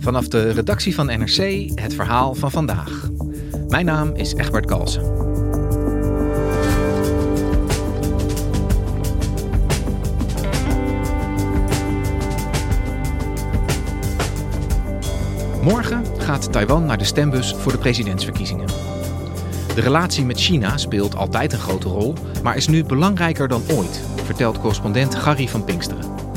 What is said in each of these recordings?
Vanaf de redactie van NRC het verhaal van vandaag. Mijn naam is Egbert Kalsen. Morgen gaat Taiwan naar de stembus voor de presidentsverkiezingen. De relatie met China speelt altijd een grote rol, maar is nu belangrijker dan ooit, vertelt correspondent Gary van Pinksteren.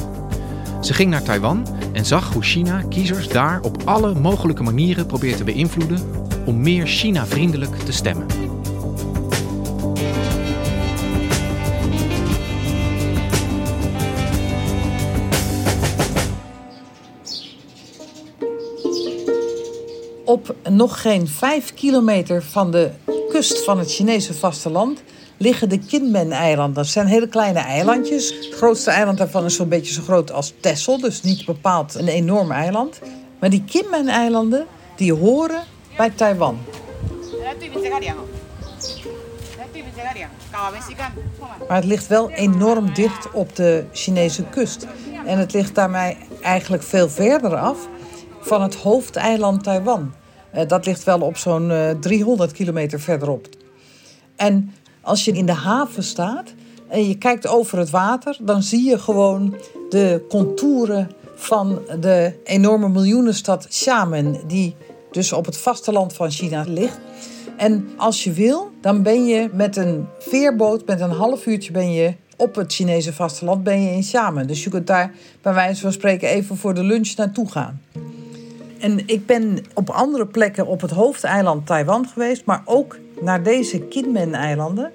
Ze ging naar Taiwan en zag hoe China kiezers daar op alle mogelijke manieren probeert te beïnvloeden om meer China-vriendelijk te stemmen. Op nog geen vijf kilometer van de kust van het Chinese vasteland liggen de Kinmen-eilanden. Dat zijn hele kleine eilandjes. Het grootste eiland daarvan is zo'n beetje zo groot als Texel, dus niet bepaald een enorm eiland. Maar die Kinmen-eilanden, die horen bij Taiwan. Maar het ligt wel enorm dicht op de Chinese kust. En het ligt daarmee eigenlijk veel verder af van het hoofdeiland Taiwan. Uh, dat ligt wel op zo'n uh, 300 kilometer verderop. En als je in de haven staat en je kijkt over het water, dan zie je gewoon de contouren van de enorme miljoenenstad Xiamen, die dus op het vasteland van China ligt. En als je wil, dan ben je met een veerboot, met een half uurtje ben je op het Chinese vasteland, ben je in Xiamen. Dus je kunt daar bij wijze van spreken even voor de lunch naartoe gaan En ik ben op andere plekken op het hoofdeiland Taiwan geweest, maar ook naar deze Kinmen-eilanden,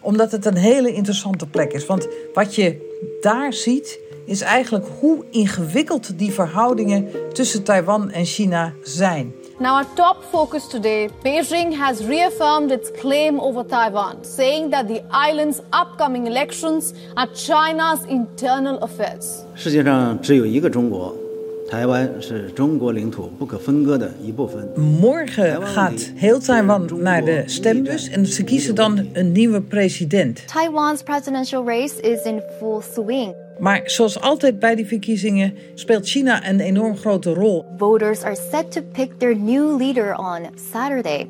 omdat het een hele interessante plek is. Want wat je daar ziet, is eigenlijk hoe ingewikkeld die verhoudingen tussen Taiwan en China zijn. Now, our top focus today Beijing has reaffirmed its claim over Taiwan, saying that the island's upcoming elections are China's internal affairs. 世界上只有一个中国。 Morgen gaat heel Taiwan naar de stembus en ze kiezen dan een nieuwe president. Taiwan's presidential race is in full swing. Maar zoals altijd bij die verkiezingen speelt China een enorm grote rol. Voters are set to pick their new leader on Saturday.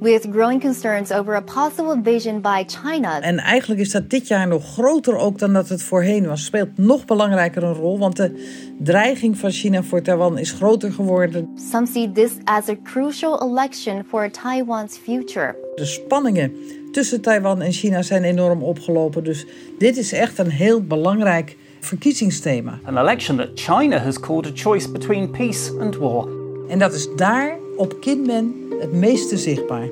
With growing concerns over a possible invasion by China. En eigenlijk is dat dit jaar nog groter ook dan dat het voorheen was. Speelt nog belangrijker een rol, want de dreiging van China voor Taiwan is groter geworden. Some see this as a crucial election for Taiwan's future. De spanningen tussen Taiwan en China zijn enorm opgelopen. Dus dit is echt een heel belangrijk verkiezingsthema. An election that China has called a choice between peace and war. En dat is daar op Kinmen het meeste zichtbaar.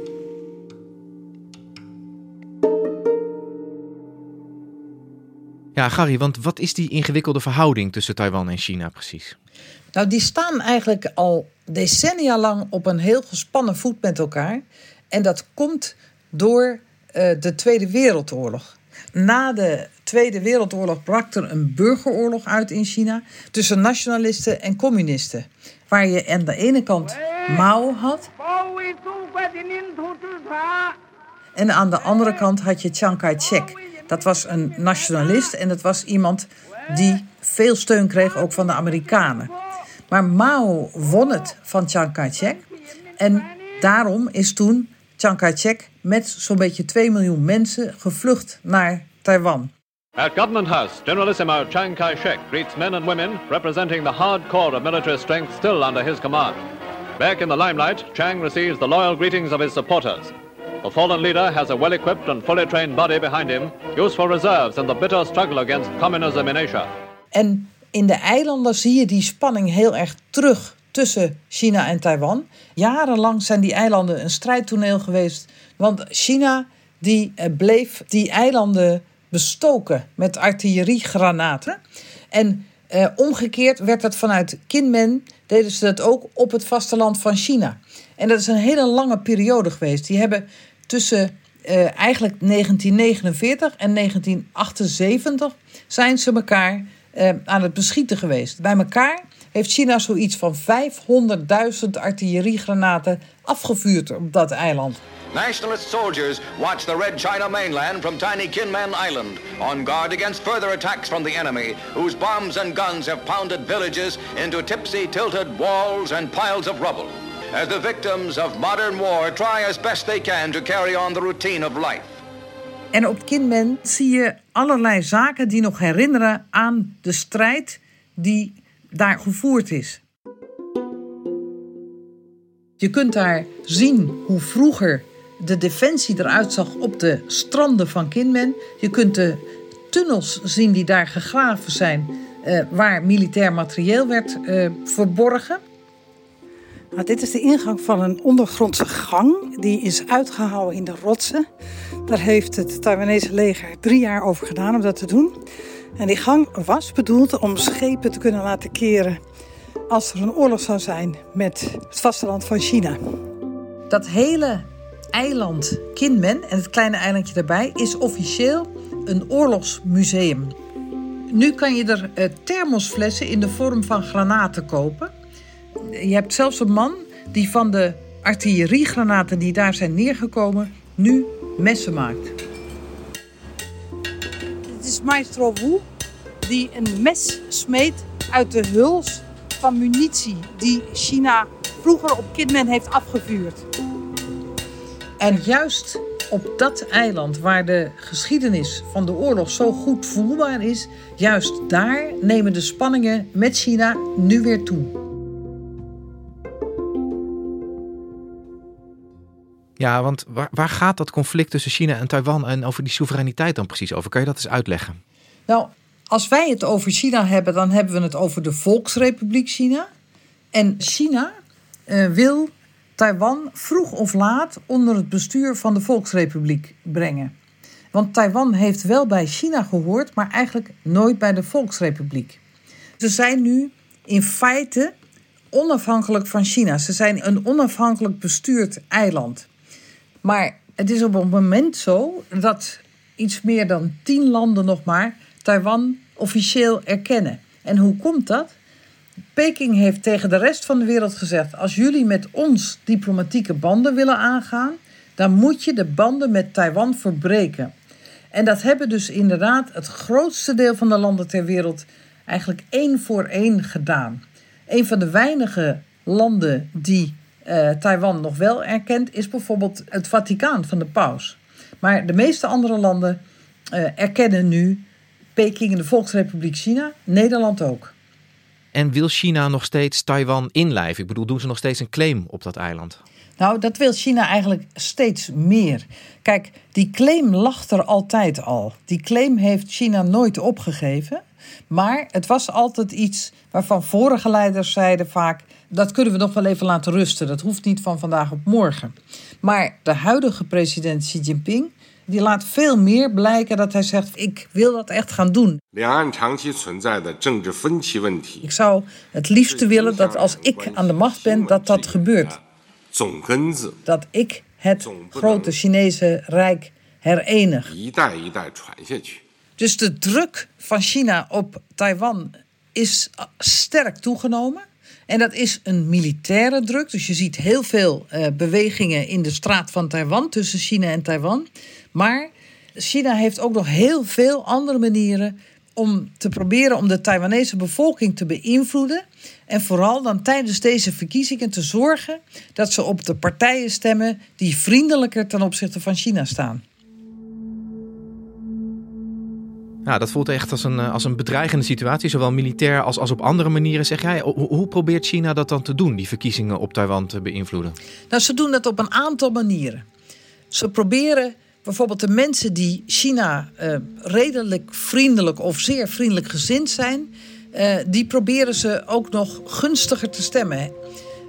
Ja, Gary, want wat is die ingewikkelde verhouding tussen Taiwan en China precies? Nou, die staan eigenlijk al decennia lang op een heel gespannen voet met elkaar. En dat komt door uh, de Tweede Wereldoorlog. Na de Tweede Wereldoorlog brak er een burgeroorlog uit in China tussen nationalisten en communisten. Waar je aan de ene kant Mao had. En aan de andere kant had je Chiang Kai-shek. Dat was een nationalist en dat was iemand die veel steun kreeg ook van de Amerikanen. Maar Mao won het van Chiang Kai-shek. En daarom is toen Chiang Kai-shek met zo'n beetje 2 miljoen mensen gevlucht naar Taiwan. At Government House, Generalissimo Chiang Kai-shek greets men and women representing the hard core of military strength still under his command. Back in the limelight, Chiang receives the loyal greetings of his supporters. The fallen leader has a well-equipped and fully trained body behind him, useful reserves in the bitter struggle against communism in Asia. En in de eilanden zie je die spanning heel erg terug tussen China en Taiwan. Jarenlang zijn die eilanden een strijdtoneel geweest, want China die eh, bleef die eilanden bestoken met artilleriegranaten. En eh, omgekeerd werd dat vanuit Kinmen, deden ze dat ook op het vasteland van China. En dat is een hele lange periode geweest. Die hebben tussen eh, eigenlijk 1949 en 1978 zijn ze elkaar eh, aan het beschieten geweest. Bij elkaar heeft China zoiets van 500.000 artilleriegranaten afgevuurd op dat eiland. Nationalist soldiers watch the Red China mainland from tiny Kinmen Island, on guard against further attacks from the enemy, whose bombs and guns have pounded villages into tipsy, tilted walls and piles of rubble. As the victims of modern war try as best they can to carry on the routine of life. En op Kinmen zie je allerlei zaken die nog herinneren aan de strijd die daar gevoerd is. Je kunt daar zien hoe vroeger de defensie eruit zag op de stranden van Kinmen. Je kunt de tunnels zien die daar gegraven zijn, eh, waar militair materieel werd eh, verborgen. Nou, dit is de ingang van een ondergrondse gang. Die is uitgehouden in de rotsen. Daar heeft het Taiwanese leger drie jaar over gedaan om dat te doen. En die gang was bedoeld om schepen te kunnen laten keren als er een oorlog zou zijn met het vasteland van China. Dat hele eiland Kinmen en het kleine eilandje daarbij is officieel een oorlogsmuseum. Nu kan je er eh, thermosflessen in de vorm van granaten kopen. Je hebt zelfs een man die van de artilleriegranaten die daar zijn neergekomen nu messen maakt. Is Maestro Wu die een mes smeet uit de huls van munitie die China vroeger op Kinmen heeft afgevuurd. En juist op dat eiland waar de geschiedenis van de oorlog zo goed voelbaar is, juist daar nemen de spanningen met China nu weer toe. Ja, want waar, waar gaat dat conflict tussen China en Taiwan en over die soevereiniteit dan precies over? Kan je dat eens uitleggen? Nou, als wij het over China hebben, dan hebben we het over de Volksrepubliek China. En China uh, wil Taiwan vroeg of laat onder het bestuur van de Volksrepubliek brengen. Want Taiwan heeft wel bij China gehoord, maar eigenlijk nooit bij de Volksrepubliek. Ze zijn nu in feite onafhankelijk van China. Ze zijn een onafhankelijk bestuurd eiland. Maar het is op het moment zo dat iets meer dan tien landen nog maar Taiwan officieel erkennen. En hoe komt dat? Peking heeft tegen de rest van de wereld gezegd: als jullie met ons diplomatieke banden willen aangaan, dan moet je de banden met Taiwan verbreken. En dat hebben dus inderdaad het grootste deel van de landen ter wereld eigenlijk één voor één gedaan. Een van de weinige landen die uh, Taiwan nog wel erkent, is bijvoorbeeld het Vaticaan van de paus. Maar de meeste andere landen uh, erkennen nu Peking en de Volksrepubliek China, Nederland ook. En wil China nog steeds Taiwan inlijven? Ik bedoel, doen ze nog steeds een claim op dat eiland? Nou, dat wil China eigenlijk steeds meer. Kijk, die claim lag er altijd al. Die claim heeft China nooit opgegeven. Maar het was altijd iets waarvan vorige leiders zeiden vaak: dat kunnen we nog wel even laten rusten. Dat hoeft niet van vandaag op morgen. Maar de huidige president Xi Jinping die laat veel meer blijken dat hij zegt: Ik wil dat echt gaan doen. Ik zou het liefste willen dat als ik aan de macht ben, dat dat gebeurt. Dat ik het grote Chinese Rijk herenig. Dus de druk van China op Taiwan is sterk toegenomen. En dat is een militaire druk. Dus je ziet heel veel uh, bewegingen in de straat van Taiwan tussen China en Taiwan. Maar China heeft ook nog heel veel andere manieren om te proberen om de Taiwanese bevolking te beïnvloeden. En vooral dan tijdens deze verkiezingen te zorgen dat ze op de partijen stemmen die vriendelijker ten opzichte van China staan. Ja, dat voelt echt als een, als een bedreigende situatie, zowel militair als, als op andere manieren. Zeg jij, hoe, probeert China dat dan te doen, die verkiezingen op Taiwan te beïnvloeden? Nou, ze doen dat op een aantal manieren. Ze proberen bijvoorbeeld de mensen die China uh, redelijk vriendelijk of zeer vriendelijk gezind zijn, uh, die proberen ze ook nog gunstiger te stemmen.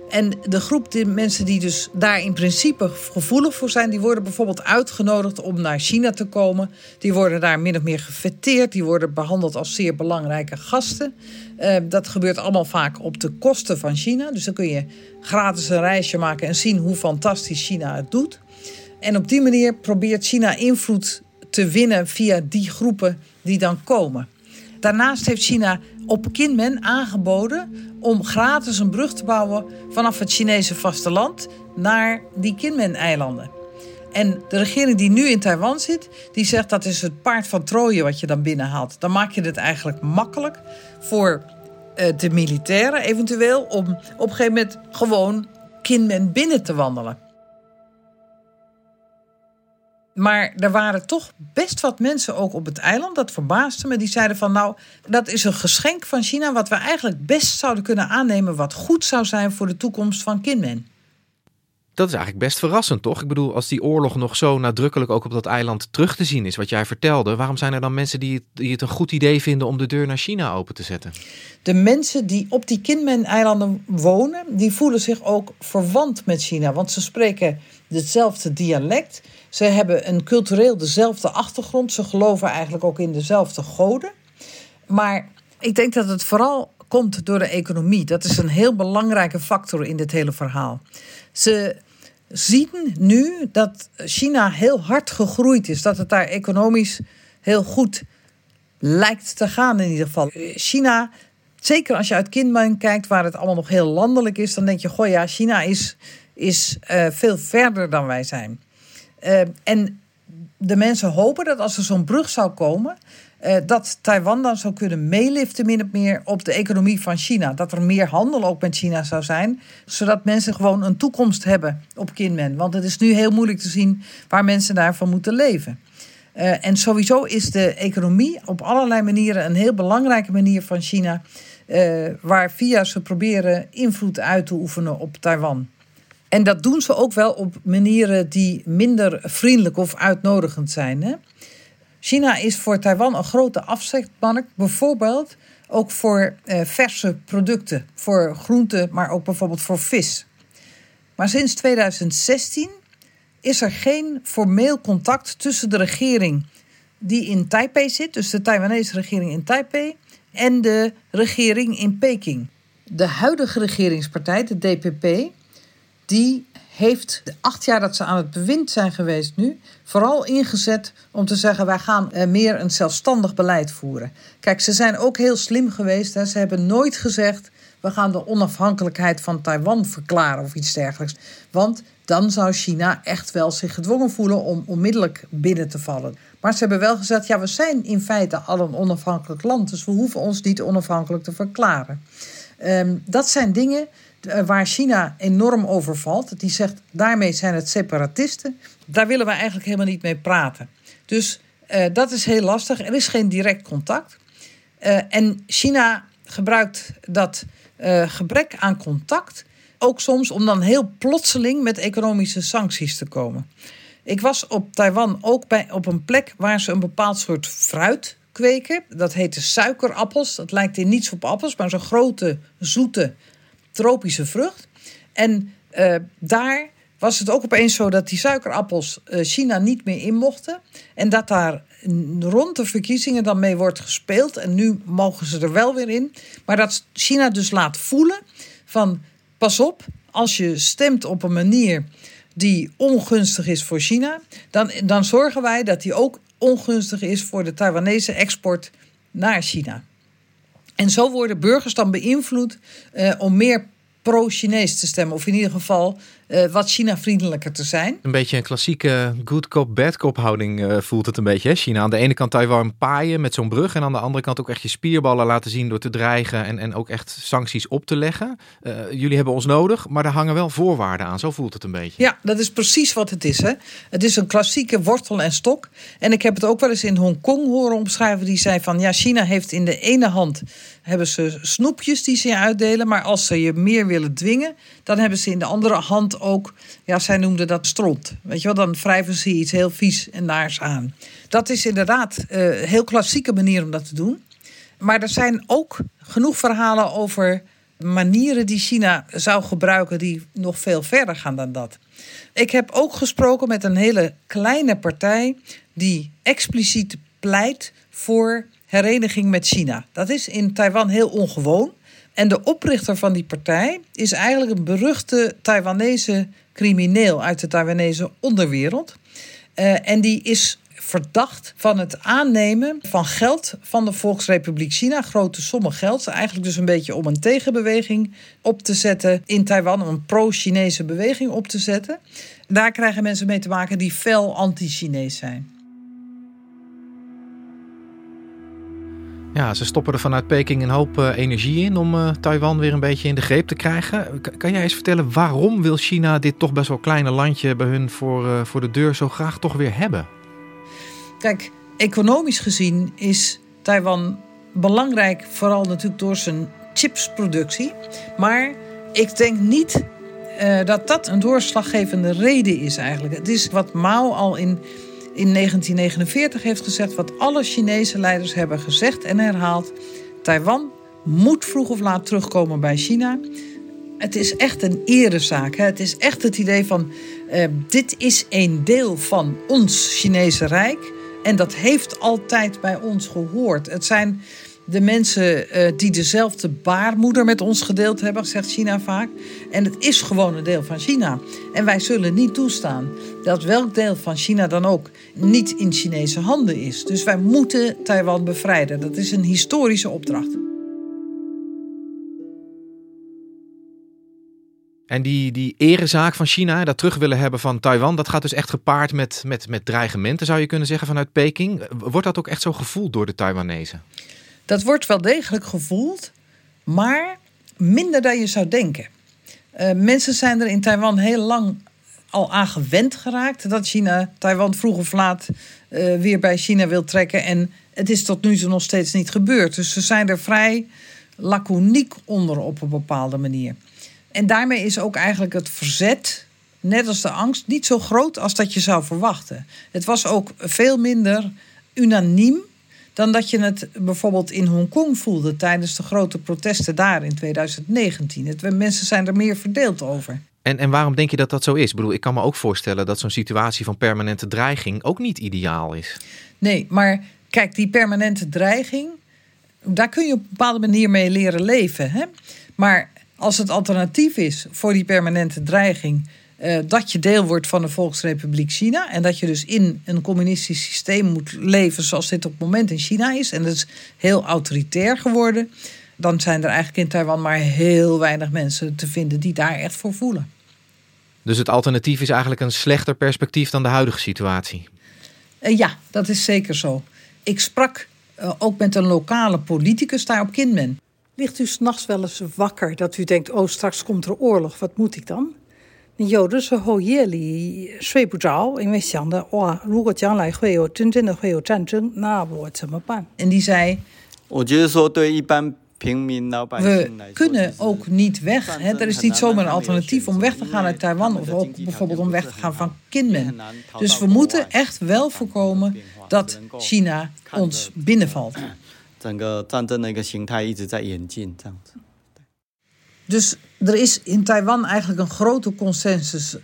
En de groep de mensen die dus daar in principe gevoelig voor zijn, die worden bijvoorbeeld uitgenodigd om naar China te komen. Die worden daar min of meer gefeteerd, die worden behandeld als zeer belangrijke gasten. Uh, dat gebeurt allemaal vaak op de kosten van China. Dus dan kun je gratis een reisje maken en zien hoe fantastisch China het doet. En op die manier probeert China invloed te winnen via die groepen die dan komen. Daarnaast heeft China op Kinmen aangeboden om gratis een brug te bouwen vanaf het Chinese vasteland naar die Kinmen-eilanden. En de regering die nu in Taiwan zit, die zegt dat is het paard van Troje wat je dan binnenhaalt. Dan maak je het eigenlijk makkelijk voor eh, de militairen eventueel om op een gegeven moment gewoon Kinmen binnen te wandelen. Maar er waren toch best wat mensen ook op het eiland. Dat verbaasde me. Die zeiden van nou, dat is een geschenk van China... wat we eigenlijk best zouden kunnen aannemen... wat goed zou zijn voor de toekomst van Kinmen. Dat is eigenlijk best verrassend, toch? Ik bedoel, als die oorlog nog zo nadrukkelijk ook op dat eiland terug te zien is, wat jij vertelde, waarom zijn er dan mensen die het, die het een goed idee vinden om de deur naar China open te zetten? De mensen die op die Kinmen-eilanden wonen, die voelen zich ook verwant met China, want ze spreken hetzelfde dialect. Ze hebben een cultureel dezelfde achtergrond. Ze geloven eigenlijk ook in dezelfde goden. Maar ik denk dat het vooral komt door de economie. Dat is een heel belangrijke factor in dit hele verhaal. Ze zien nu dat China heel hard gegroeid is. Dat het daar economisch heel goed lijkt te gaan in ieder geval. China, zeker als je uit Kinmen kijkt, waar het allemaal nog heel landelijk is, dan denk je: goh ja, China is, is uh, veel verder dan wij zijn. Uh, en de mensen hopen dat als er zo'n brug zou komen, uh, dat Taiwan dan zou kunnen meeliften min of meer op de economie van China. Dat er meer handel ook met China zou zijn, zodat mensen gewoon een toekomst hebben op Kinmen. Want het is nu heel moeilijk te zien waar mensen daarvan moeten leven. Uh, en sowieso is de economie op allerlei manieren een heel belangrijke manier van China, waar via ze proberen invloed uit te oefenen op Taiwan. En dat doen ze ook wel op manieren die minder vriendelijk of uitnodigend zijn. Hè? China is voor Taiwan een grote afzetmarkt, bijvoorbeeld ook voor eh, verse producten, voor groenten, maar ook bijvoorbeeld voor vis. Maar sinds 2016 is er geen formeel contact tussen de regering die in Taipei zit, dus de Taiwanese regering in Taipei, en de regering in Peking. De huidige regeringspartij, de DPP, die heeft de acht jaar dat ze aan het bewind zijn geweest nu, vooral ingezet om te zeggen: wij gaan eh, meer een zelfstandig beleid voeren. Kijk, ze zijn ook heel slim geweest. Hè. Ze hebben nooit gezegd: we gaan de onafhankelijkheid van Taiwan verklaren of iets dergelijks. Want dan zou China echt wel zich gedwongen voelen om onmiddellijk binnen te vallen. Maar ze hebben wel gezegd: ja, we zijn in feite al een onafhankelijk land, dus we hoeven ons niet onafhankelijk te verklaren. Um, dat zijn dingen waar China enorm over valt. Die zegt, daarmee zijn het separatisten. Daar willen we eigenlijk helemaal niet mee praten. Dus uh, dat is heel lastig. Er is geen direct contact. Uh, en China gebruikt dat gebrek aan contact ook soms om dan heel plotseling met economische sancties te komen. Ik was op Taiwan ook bij, op een plek waar ze een bepaald soort fruit kweken. Dat heette suikerappels. Dat lijkt in niets op appels, maar zo'n grote, zoete tropische vrucht. En uh, daar was het ook opeens zo dat die suikerappels uh, China niet meer in mochten. En dat daar rond de verkiezingen dan mee wordt gespeeld. En nu mogen ze er wel weer in. Maar dat China dus laat voelen van pas op, als je stemt op een manier die ongunstig is voor China, dan, dan zorgen wij dat die ook ongunstig is voor de Taiwanese export naar China. En zo worden burgers dan beïnvloed uh, om meer pro-Chinees te stemmen. Of in ieder geval uh, wat China vriendelijker te zijn. Een beetje een klassieke good cop, bad cop houding uh, voelt het een beetje, hè, China. Aan de ene kant Taiwan paaien met zo'n brug en aan de andere kant ook echt je spierballen laten zien door te dreigen en, en ook echt sancties op te leggen. Uh, jullie hebben ons nodig, maar daar hangen wel voorwaarden aan. Zo voelt het een beetje. Ja, dat is precies wat het is. Hè. Het is een klassieke wortel en stok. En ik heb het ook wel eens in Hongkong horen omschrijven. Die zei van ja, China heeft in de ene hand hebben ze snoepjes die ze je uitdelen. Maar als ze je meer willen dwingen, dan hebben ze in de andere hand ook, ja, zij noemden dat stront. Weet je wel, dan wrijven ze iets heel vies en naars aan. Dat is inderdaad een uh, heel klassieke manier om dat te doen. Maar er zijn ook genoeg verhalen over manieren die China zou gebruiken die nog veel verder gaan dan dat. Ik heb ook gesproken met een hele kleine partij die expliciet pleit voor hereniging met China. Dat is in Taiwan heel ongewoon. En de oprichter van die partij is eigenlijk een beruchte Taiwanese crimineel uit de Taiwanese onderwereld. Uh, en die is verdacht van het aannemen van geld van de Volksrepubliek China. Grote sommen geld. Eigenlijk dus een beetje om een tegenbeweging op te zetten in Taiwan. Om een pro-Chinese beweging op te zetten. Daar krijgen mensen mee te maken die fel anti-Chinees zijn. Ja, ze stoppen er vanuit Peking een hoop uh, energie in om uh, Taiwan weer een beetje in de greep te krijgen. Kan jij eens vertellen waarom wil China dit toch best wel kleine landje bij hun voor, uh, voor de deur zo graag toch weer hebben? Kijk, economisch gezien is Taiwan belangrijk, vooral natuurlijk door zijn chipsproductie. Maar ik denk niet dat dat een doorslaggevende reden is eigenlijk. Het is wat Mao al in in 1949 heeft gezegd wat alle Chinese leiders hebben gezegd en herhaald. Taiwan moet vroeg of laat terugkomen bij China. Het is echt een erezaak. Hè? Het is echt het idee van uh, dit is een deel van ons Chinese Rijk. En dat heeft altijd bij ons gehoord. Het zijn de mensen uh, die dezelfde baarmoeder met ons gedeeld hebben, zegt China vaak. En het is gewoon een deel van China. En wij zullen niet toestaan dat welk deel van China dan ook niet in Chinese handen is. Dus wij moeten Taiwan bevrijden. Dat is een historische opdracht. En die, die erezaak van China, dat terug willen hebben van Taiwan, dat gaat dus echt gepaard met, met, met dreigementen, zou je kunnen zeggen, vanuit Peking. Wordt dat ook echt zo gevoeld door de Taiwanese? Dat wordt wel degelijk gevoeld, maar minder dan je zou denken. Uh, mensen zijn er in Taiwan heel lang al aan gewend geraakt dat China Taiwan vroeg of laat uh, weer bij China wil trekken. En het is tot nu toe nog steeds niet gebeurd. Dus ze zijn er vrij laconiek onder op een bepaalde manier. En daarmee is ook eigenlijk het verzet, net als de angst, niet zo groot als dat je zou verwachten. Het was ook veel minder unaniem dan dat je het bijvoorbeeld in Hongkong voelde tijdens de grote protesten daar in 2019. Het, mensen zijn er meer verdeeld over. En, en waarom denk je dat dat zo is? Ik bedoel, ik kan me ook voorstellen dat zo'n situatie van permanente dreiging ook niet ideaal is. Nee, maar kijk, die permanente dreiging, daar kun je op een bepaalde manier mee leren leven. Hè? Maar als het alternatief is voor die permanente dreiging uh, dat je deel wordt van de Volksrepubliek China. En dat je dus in een communistisch systeem moet leven zoals dit op het moment in China is. En dat is heel autoritair geworden. Dan zijn er eigenlijk in Taiwan maar heel weinig mensen te vinden die daar echt voor voelen. Dus het alternatief is eigenlijk een slechter perspectief dan de huidige situatie? Uh, ja, dat is zeker zo. Ik sprak uh, ook met een lokale politicus daar op Kinmen. Ligt u s'nachts wel eens wakker dat u denkt: oh, straks komt er oorlog, wat moet ik dan? 你有的时候夜里睡不着，因为想的哇，如果将来会有真正的会有战争，那我怎么办？En die zei. 我觉得说对一般 we kunnen ook niet weg. Hè? Er is niet zomaar een alternatief om weg te gaan uit Taiwan of ook bijvoorbeeld om weg te gaan van Kinmen. Dus we moeten echt wel voorkomen dat China ons binnenvalt. 整个战争的一个形态一直在演进，这样子。 Dus er is in Taiwan eigenlijk een grote consensus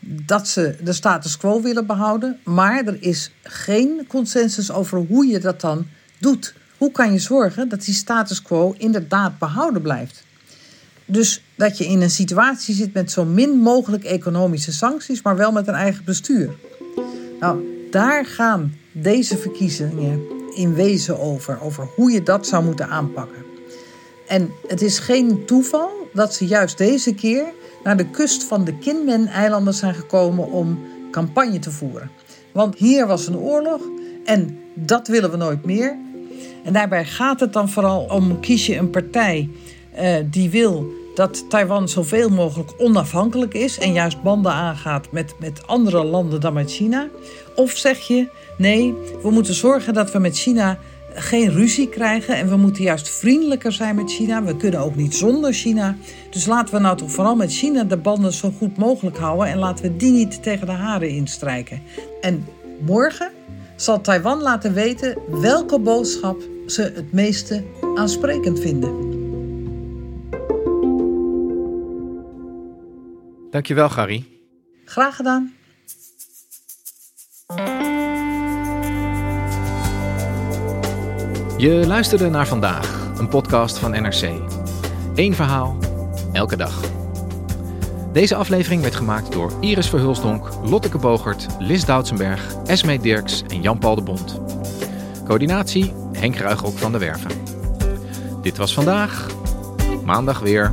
dat ze de status quo willen behouden. Maar er is geen consensus over hoe je dat dan doet. Hoe kan je zorgen dat die status quo inderdaad behouden blijft? Dus dat je in een situatie zit met zo min mogelijk economische sancties, maar wel met een eigen bestuur. Nou, daar gaan deze verkiezingen in wezen over. Over hoe je dat zou moeten aanpakken. En het is geen toeval dat ze juist deze keer naar de kust van de Kinmen-eilanden zijn gekomen om campagne te voeren. Want hier was een oorlog en dat willen we nooit meer. En daarbij gaat het dan vooral om kies je een partij uh, die wil dat Taiwan zoveel mogelijk onafhankelijk is en juist banden aangaat met, met andere landen dan met China. Of zeg je nee, we moeten zorgen dat we met China geen ruzie krijgen en we moeten juist vriendelijker zijn met China. We kunnen ook niet zonder China. Dus laten we nou toch vooral met China de banden zo goed mogelijk houden en laten we die niet tegen de haren instrijken. En morgen zal Taiwan laten weten welke boodschap ze het meeste aansprekend vinden. Dankjewel, Gary. Graag gedaan. Je luisterde naar vandaag, een podcast van NRC. Eén verhaal, elke dag. Deze aflevering werd gemaakt door Iris Verhulsdonk, Lotteke Bogert, Lis Doutsenberg, Esme Dirks en Jan-Paul de Bond. Coördinatie Henk Ruigrok van de Werven. Dit was vandaag, maandag weer.